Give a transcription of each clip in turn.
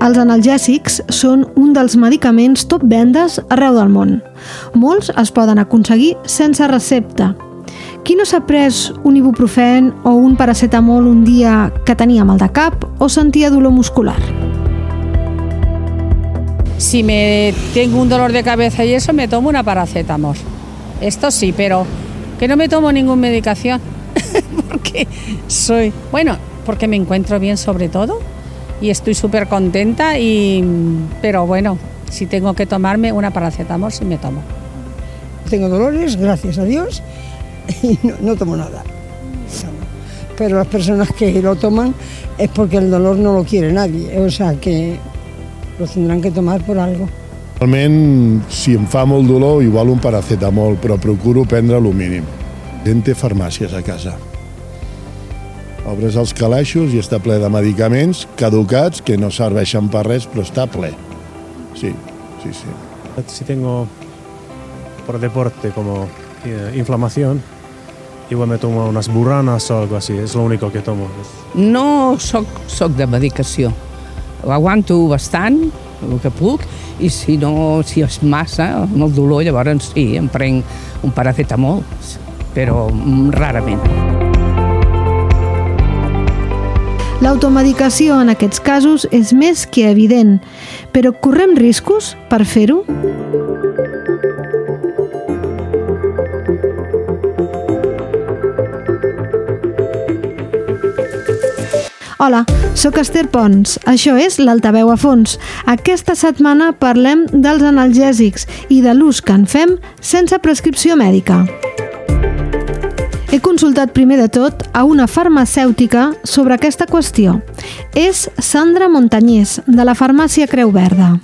els analgèsics són un dels medicaments top vendes arreu del món. Molts es poden aconseguir sense recepta. Qui no s'ha pres un ibuprofen o un paracetamol un dia que tenia mal de cap o sentia dolor muscular? Si me tengo un dolor de cabeza y eso, me tomo una paracetamol. Esto sí, pero que no me tomo ninguna medicación. porque soy, bueno, porque me encuentro bien sobre todo y estoy súper contenta, y, pero bueno, si tengo que tomarme una paracetamol, sí me tomo. Tengo dolores, gracias a Dios, y no, no tomo nada. Pero las personas que lo toman es porque el dolor no lo quiere nadie, o sea que lo tendrán que tomar por algo. Realment, si em fa molt dolor, igual un paracetamol, però procuro prendre el mínim. Gent té farmàcies a casa. Obres els calaixos i està ple de medicaments caducats que no serveixen per res, però està ple. Sí, sí, sí. Si tengo por deporte como eh, inflamación, igual me tomo unas burranas o algo así, es lo único que tomo. No soc, soc de medicació. Ho aguanto bastant, el que puc, i si no, si és massa, amb el dolor, llavors sí, em prenc un paracetamol, però rarament. L'automedicació en aquests casos és més que evident, però correm riscos per fer-ho? Hola, sóc Esther Pons. Això és l'Altaveu a fons. Aquesta setmana parlem dels analgèsics i de l'ús que en fem sense prescripció mèdica. Consultat primer de tot a una farmacèutica sobre aquesta qüestió. És Sandra Montañés, de la farmàcia Creu Verda.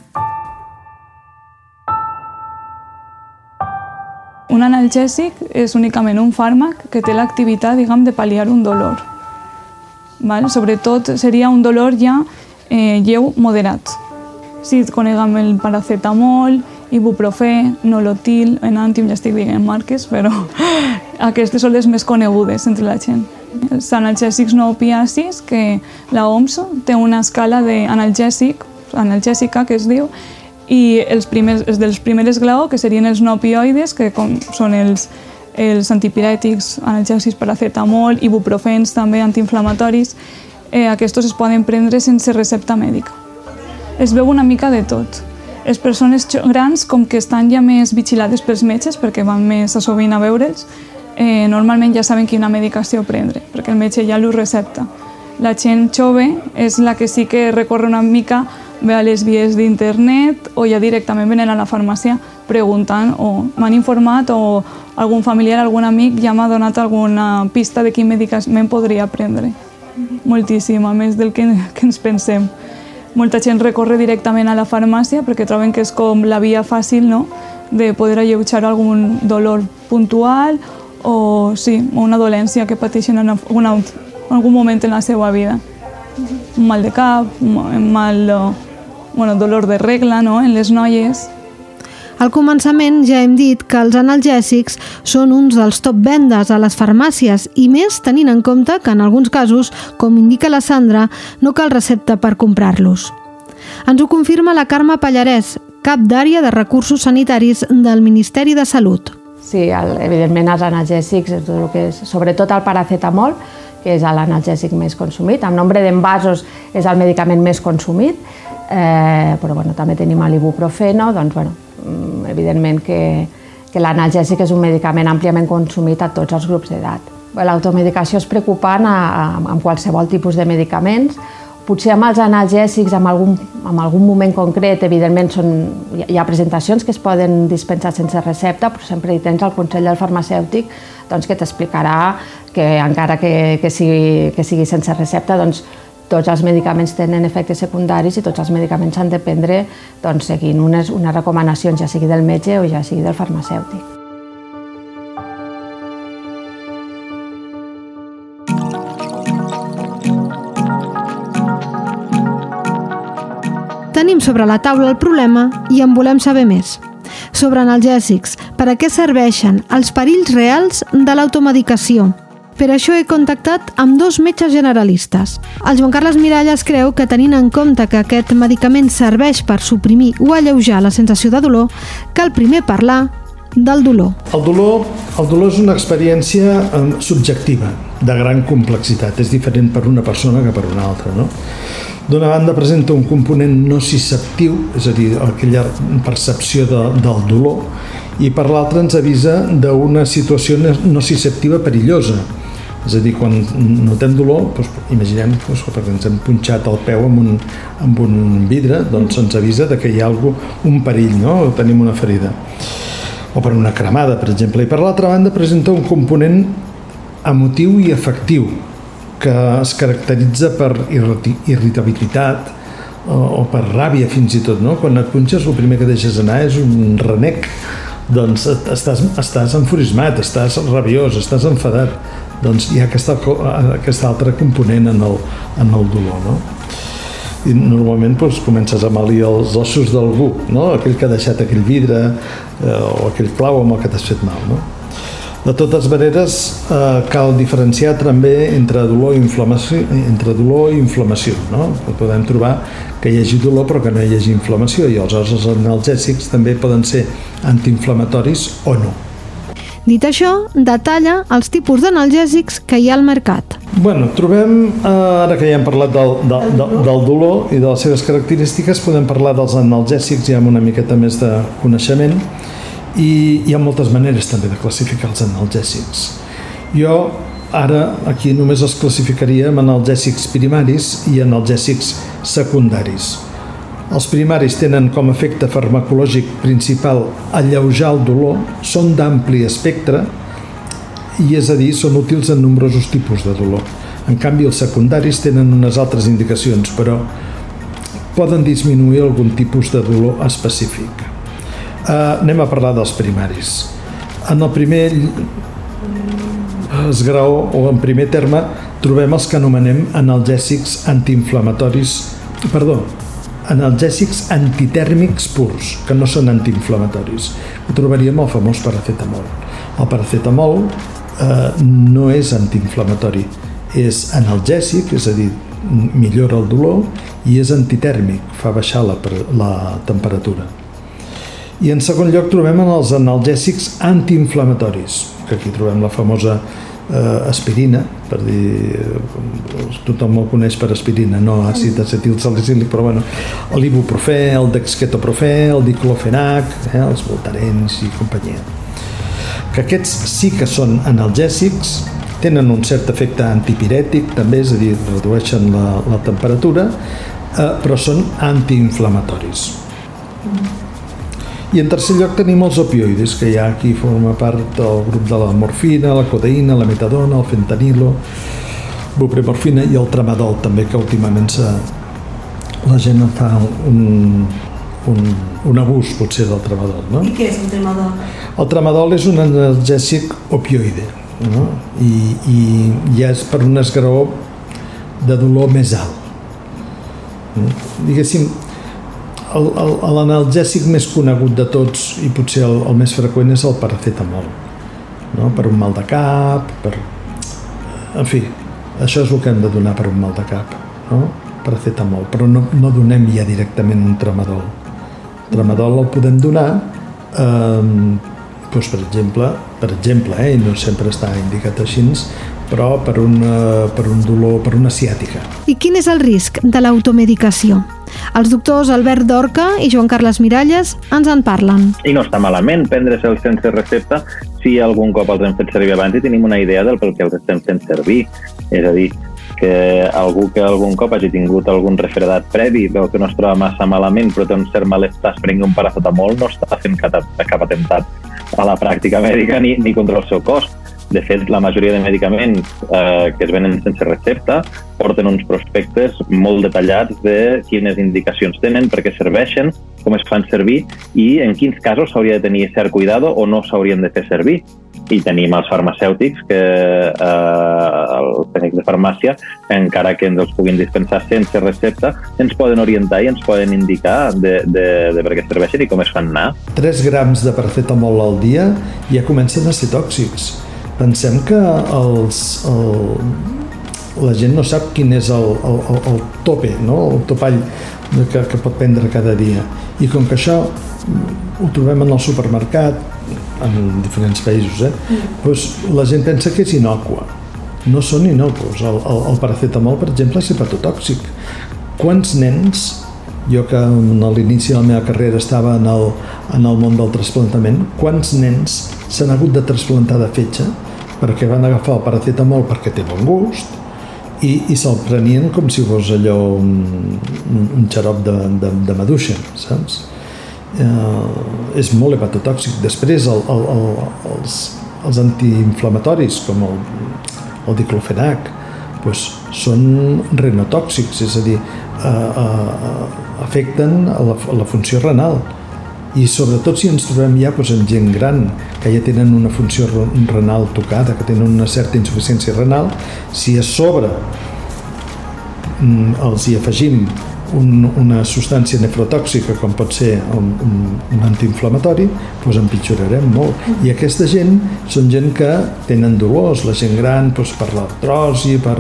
Un analgèsic és únicament un fàrmac que té l'activitat, diguem, de pal·liar un dolor. Val? Sobretot seria un dolor ja eh, lleu moderat. Si coneguem el paracetamol, ibuprofè, nolotil, enàntim, ja estic dient marques, però aquestes són les més conegudes entre la gent. Els analgèsics no opiacis, que la OMS té una escala d'analgèsic, analgèsica que es diu, i els, primers, els dels primers esglaó, que serien els no opioides, que com són els, els antipirètics, analgèsics, paracetamol, ibuprofens també, antiinflamatoris, eh, aquests es poden prendre sense recepta mèdica. Es veu una mica de tot. Les persones grans, com que estan ja més vigilades pels metges, perquè van més a sovint a veure'ls, eh, normalment ja saben quina medicació prendre, perquè el metge ja l'ho recepta. La gent jove és la que sí que recorre una mica ve a les vies d'internet o ja directament venen a la farmàcia preguntant o m'han informat o algun familiar, algun amic ja m'ha donat alguna pista de quin medicament podria prendre. Moltíssima, més del que, que ens pensem. Molta gent recorre directament a la farmàcia perquè troben que és com la via fàcil no? de poder alleujar algun dolor puntual o sí, una dolència que pateixen en algun, en algun moment en la seva vida. Un mal de cap, un mal, bueno, dolor de regla no? en les noies. Al començament ja hem dit que els analgèsics són uns dels top vendes a les farmàcies i més tenint en compte que en alguns casos, com indica la Sandra, no cal recepta per comprar-los. Ens ho confirma la Carme Pallarès, cap d'àrea de recursos sanitaris del Ministeri de Salut. Sí, el, evidentment els analgèsics, tot el que és, sobretot el paracetamol, que és l'analgèsic més consumit. En nombre d'envasos és el medicament més consumit, eh, però bueno, també tenim l'ibuprofeno, doncs bueno, evidentment que, que l'analgèsic és un medicament àmpliament consumit a tots els grups d'edat. L'automedicació és preocupant amb qualsevol tipus de medicaments, potser amb els analgèsics, en algun, en algun moment concret, evidentment són, hi ha presentacions que es poden dispensar sense recepta, però sempre hi tens el consell del farmacèutic doncs, que t'explicarà que encara que, que, sigui, que sigui sense recepta, doncs, tots els medicaments tenen efectes secundaris i tots els medicaments s'han de prendre doncs, seguint unes, unes recomanacions, ja sigui del metge o ja sigui del farmacèutic. Tenim sobre la taula el problema i en volem saber més. Sobre analgèsics, per a què serveixen, els perills reals de l'automedicació – Per això he contactat amb dos metges generalistes. El Joan Carles Miralles creu que tenint en compte que aquest medicament serveix per suprimir o alleujar la sensació de dolor, cal primer parlar del dolor. El dolor, el dolor és una experiència eh, subjectiva, de gran complexitat. És diferent per una persona que per una altra. No? D'una banda presenta un component nociceptiu, és a dir, aquella percepció de, del dolor, i per l'altra ens avisa d'una situació nociceptiva perillosa. És a dir, quan notem dolor, doncs, imaginem doncs, que ens hem punxat el peu amb un, amb un vidre, doncs ens avisa de que hi ha algú, un perill, no? o tenim una ferida o per una cremada, per exemple. I per l'altra banda presenta un component emotiu i afectiu que es caracteritza per irritabilitat o, o per ràbia fins i tot. No? Quan et punxes el primer que deixes anar és un renec, doncs estàs, estàs enfurismat, estàs rabiós, estàs enfadat. Doncs hi ha aquesta, aquesta altra component en el, en el dolor. No? i normalment doncs, comences a malir els ossos d'algú, no? aquell que ha deixat aquell vidre eh, o aquell clau amb el que t'has fet mal. No? De totes maneres, eh, cal diferenciar també entre dolor i inflamació. Entre dolor i inflamació no? Podem trobar que hi hagi dolor però que no hi hagi inflamació i els els analgèsics també poden ser antiinflamatoris o no. Dit això, detalla els tipus d'analgèsics que hi ha al mercat. Bueno, trobem, eh, ara que ja hem parlat del, del, del, del dolor i de les seves característiques, podem parlar dels analgèsics ja amb una miqueta més de coneixement i hi ha moltes maneres també de classificar els analgèsics. Jo ara aquí només els classificaria en analgèsics primaris i analgèsics secundaris. Els primaris tenen com a efecte farmacològic principal alleujar el dolor, són d'ampli espectre i és a dir, són útils en nombrosos tipus de dolor. En canvi, els secundaris tenen unes altres indicacions, però poden disminuir algun tipus de dolor específic. Uh, anem a parlar dels primaris. En el primer esgraó o en primer terme trobem els que anomenem analgèsics antiinflamatoris, perdó, analgèsics antitèrmics purs, que no són antiinflamatoris. Ho trobaríem el famós paracetamol. El paracetamol eh, no és antiinflamatori, és analgèsic, és a dir, millora el dolor, i és antitèrmic, fa baixar la, la temperatura. I en segon lloc trobem els analgèsics antiinflamatoris, que aquí trobem la famosa eh, aspirina, per dir, eh, tothom el coneix per aspirina, no àcid acetil salicílic, però bueno, l'ibuprofè, el dexketoprofè, el diclofenac, eh, els voltarens i companyia. Que aquests sí que són analgèsics, tenen un cert efecte antipirètic, també, és a dir, redueixen la, la temperatura, eh, però són antiinflamatoris. I en tercer lloc tenim els opioides, que hi ha aquí forma part del grup de la morfina, la codeïna, la metadona, el fentanilo, bupremorfina i el tramadol també, que últimament se, la gent fa un, un, un abús potser del tramadol. No? I què és el tramadol? El tramadol és un analgèsic opioide no? I, i ja és per un esgraó de dolor més alt. Diguéssim, l'analgèsic més conegut de tots i potser el, el més freqüent és el paracetamol no? per un mal de cap per... en fi això és el que hem de donar per un mal de cap no? paracetamol però no, no donem ja directament un tramadol tramadol el podem donar eh, doncs per exemple per exemple, eh, no sempre està indicat així però per, una, per un dolor, per una ciàtica. I quin és el risc de l'automedicació? Els doctors Albert Dorca i Joan Carles Miralles ens en parlen. I no està malament prendre'ls sense recepta si algun cop els hem fet servir abans i tenim una idea del pel que els estem fent servir. És a dir, que algú que algun cop hagi tingut algun refredat previ, veu que no es troba massa malament, però té un cert malestar, es prengui un paracetamol, no està fent cap, cap atemptat a la pràctica mèdica ni, ni contra el seu cos de fet, la majoria de medicaments eh, que es venen sense recepta porten uns prospectes molt detallats de quines indicacions tenen, per què serveixen, com es fan servir i en quins casos s'hauria de tenir cert cuidado o no s'haurien de fer servir. I tenim els farmacèutics que eh, els tècnics de farmàcia, encara que ens els puguin dispensar sense recepta, ens poden orientar i ens poden indicar de, de, de per què serveixen i com es fan anar. 3 grams de paracetamol al dia ja comencen a ser tòxics Pensem que els, el, la gent no sap quin és el, el, el, el tope, no? el topall que, que pot prendre cada dia. I com que això ho trobem en el supermercat, en diferents països, eh? doncs la gent pensa que és inocua. No són inocus. El, el, el paracetamol, per exemple, és hepatotòxic. Quants nens, jo que a l'inici de la meva carrera estava en el, en el món del trasplantament, quants nens s'han hagut de trasplantar de fetge perquè van agafar el paracetamol perquè té bon gust i, i se'l prenien com si fos allò un, un, un xarop de, de, de maduixa, saps? eh, és molt hepatotòxic. Després el, el, el, els, els antiinflamatoris com el, el diclofenac doncs, són renotòxics, és a dir, eh, eh, afecten a la, a la funció renal i sobretot si ens trobem ja doncs, amb gent gran que ja tenen una funció renal tocada, que tenen una certa insuficiència renal, si a sobre mm, els hi afegim un, una substància nefrotòxica com pot ser un, un, un antiinflamatori, doncs empitjorarem molt. I aquesta gent són gent que tenen dolors, la gent gran doncs, per l'artrosi, per...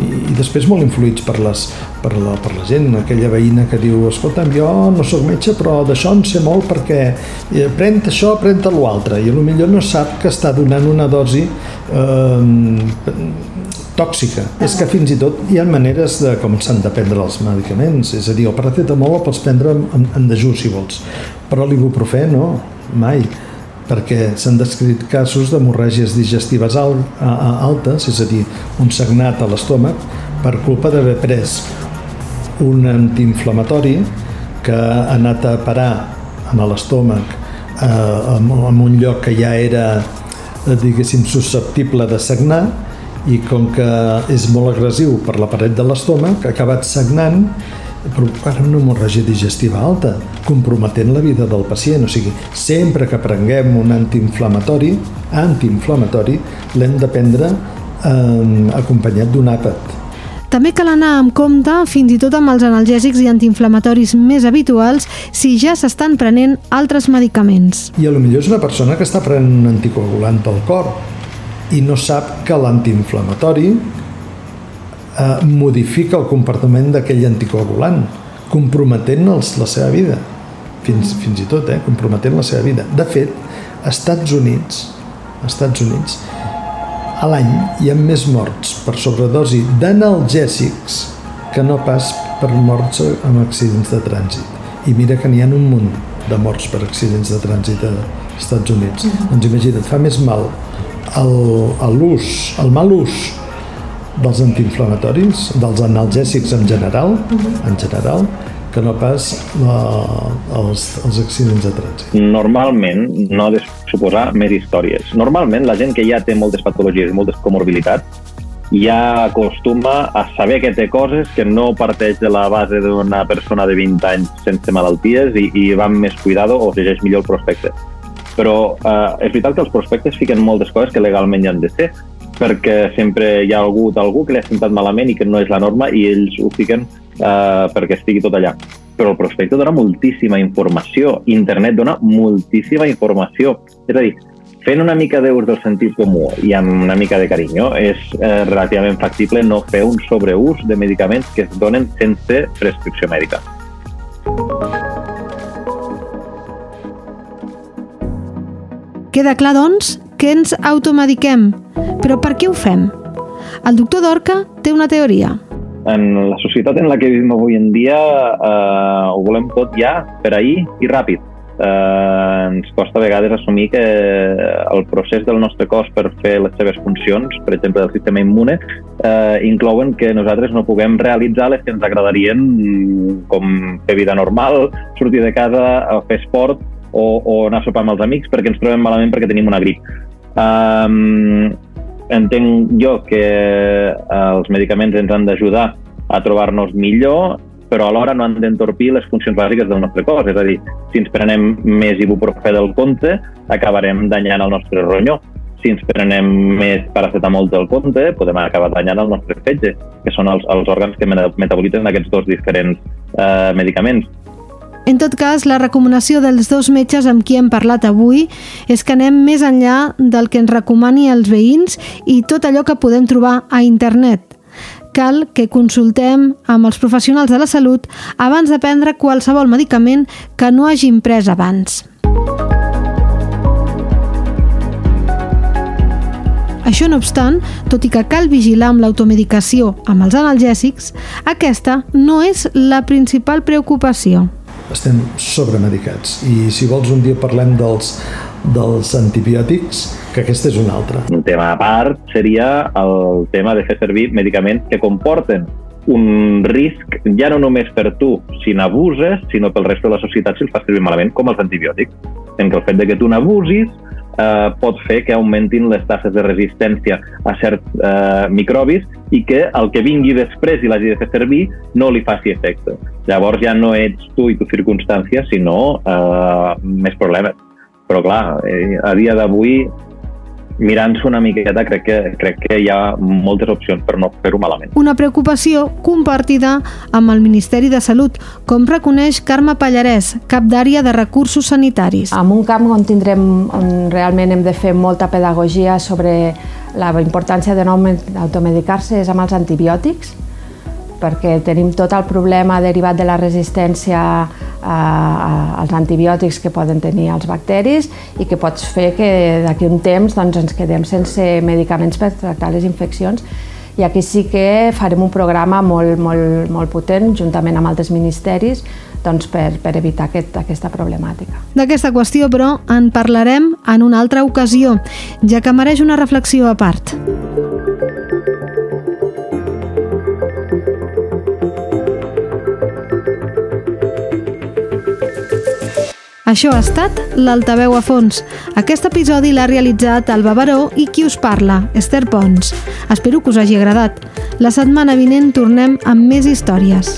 I, i després molt influïts per, les, per, la, per la gent, aquella veïna que diu escolta'm, jo no sóc metge però d'això en sé molt perquè eh, pren això, pren l'altre i millor no sap que està donant una dosi eh, tòxica. És que fins i tot hi ha maneres de com s'han de prendre els medicaments. És a dir, el paracetamol el pots prendre en, en dejú, si vols. Però l'ibuprofè no, mai perquè s'han descrit casos d'hemorràgies digestives altes, és a dir, un sagnat a l'estómac, per culpa d'haver pres un antiinflamatori que ha anat a parar en l'estómac eh, en un lloc que ja era, eh, diguéssim, susceptible de sagnar i com que és molt agressiu per la paret de l'estómac, ha acabat sagnant provocant una hemorràgia digestiva alta, comprometent la vida del pacient. O sigui, sempre que prenguem un antiinflamatori, antiinflamatori, l'hem de prendre eh, acompanyat d'un àpat. També cal anar amb compte, fins i tot amb els analgèsics i antiinflamatoris més habituals, si ja s'estan prenent altres medicaments. I a lo millor és una persona que està prenent un anticoagulant pel cor, i no sap que l'antiinflamatori eh, modifica el comportament d'aquell anticoagulant, comprometent els, la seva vida, fins, fins i tot, eh, comprometent la seva vida. De fet, Estats Units, Estats Units, a l'any hi ha més morts per sobredosi d'analgèsics que no pas per morts amb accidents de trànsit. I mira que n'hi ha un munt de morts per accidents de trànsit als Estats Units. Mm -hmm. Doncs imagina't, fa més mal l'ús, el, el mal ús dels antiinflamatoris, dels analgèsics en general, en general, que no pas la, els, els accidents de trànsit. Normalment, no ha de suposar més històries. Normalment, la gent que ja té moltes patologies i moltes comorbilitats ja acostuma a saber que té coses que no parteix de la base d'una persona de 20 anys sense malalties i, i va amb més cuidado o llegeix millor el prospecte però eh, és veritat que els prospectes fiquen moltes coses que legalment hi han de ser, perquè sempre hi ha algú d'algú que li ha sentat malament i que no és la norma i ells ho fiquen eh, perquè estigui tot allà. Però el prospecte dona moltíssima informació, internet dona moltíssima informació. És a dir, fent una mica d'ús del sentit comú i amb una mica de carinyo, és eh, relativament factible no fer un sobreús de medicaments que es donen sense prescripció mèdica. Queda clar, doncs, que ens automediquem. Però per què ho fem? El doctor Dorca té una teoria. En la societat en la que vivim avui en dia eh, ho volem tot ja, per ahir i ràpid. Eh, ens costa a vegades assumir que el procés del nostre cos per fer les seves funcions, per exemple del sistema immune, eh, inclouen que nosaltres no puguem realitzar les que ens agradarien com fer vida normal, sortir de casa, fer esport o, o anar a sopar amb els amics perquè ens trobem malament perquè tenim una grip. Um, entenc jo que els medicaments ens han d'ajudar a trobar-nos millor, però alhora no han d'entorpir les funcions bàsiques del nostre cos. És a dir, si ens prenem més ibuprofè del compte, acabarem danyant el nostre ronyó. Si ens prenem més paracetamol del compte, podem acabar danyant el nostre fetge, que són els, els òrgans que metabolitzen aquests dos diferents eh, medicaments En tot cas, la recomanació dels dos metges amb qui hem parlat avui és que anem més enllà del que ens recomani els veïns i tot allò que podem trobar a internet. Cal que consultem amb els professionals de la salut abans de prendre qualsevol medicament que no hagin pres abans. Això no obstant, tot i que cal vigilar amb l'automedicació amb els analgèsics, aquesta no és la principal preocupació. Estem sobremedicats i si vols un dia parlem dels, dels antibiòtics, que aquest és un altre. Un tema a part seria el tema de fer servir medicaments que comporten un risc ja no només per tu si n'abuses, sinó pel resto de la societat si els fas servir malament, com els antibiòtics. En què el fet de que tu n'abusis eh, pot fer que augmentin les tasses de resistència a certs eh, microbis i que el que vingui després i l'hagi de fer servir no li faci efecte. Llavors ja no ets tu i tu circumstància, sinó eh, més problemes. Però clar, eh, a dia d'avui mirant-s'ho una miqueta crec que, crec que hi ha moltes opcions per no fer-ho malament. Una preocupació compartida amb el Ministeri de Salut, com reconeix Carme Pallarès, cap d'àrea de recursos sanitaris. En un camp on tindrem on realment hem de fer molta pedagogia sobre la importància de no automedicar-se és amb els antibiòtics, perquè tenim tot el problema derivat de la resistència a, als antibiòtics que poden tenir els bacteris i que pots fer que d'aquí un temps doncs, ens quedem sense medicaments per tractar les infeccions i aquí sí que farem un programa molt, molt, molt potent, juntament amb altres ministeris, doncs per, per evitar aquest, aquesta problemàtica. D'aquesta qüestió, però, en parlarem en una altra ocasió, ja que mereix una reflexió a part. Això ha estat l'Altaveu a fons. Aquest episodi l'ha realitzat Alba Baró i qui us parla, Esther Pons. Espero que us hagi agradat. La setmana vinent tornem amb més històries.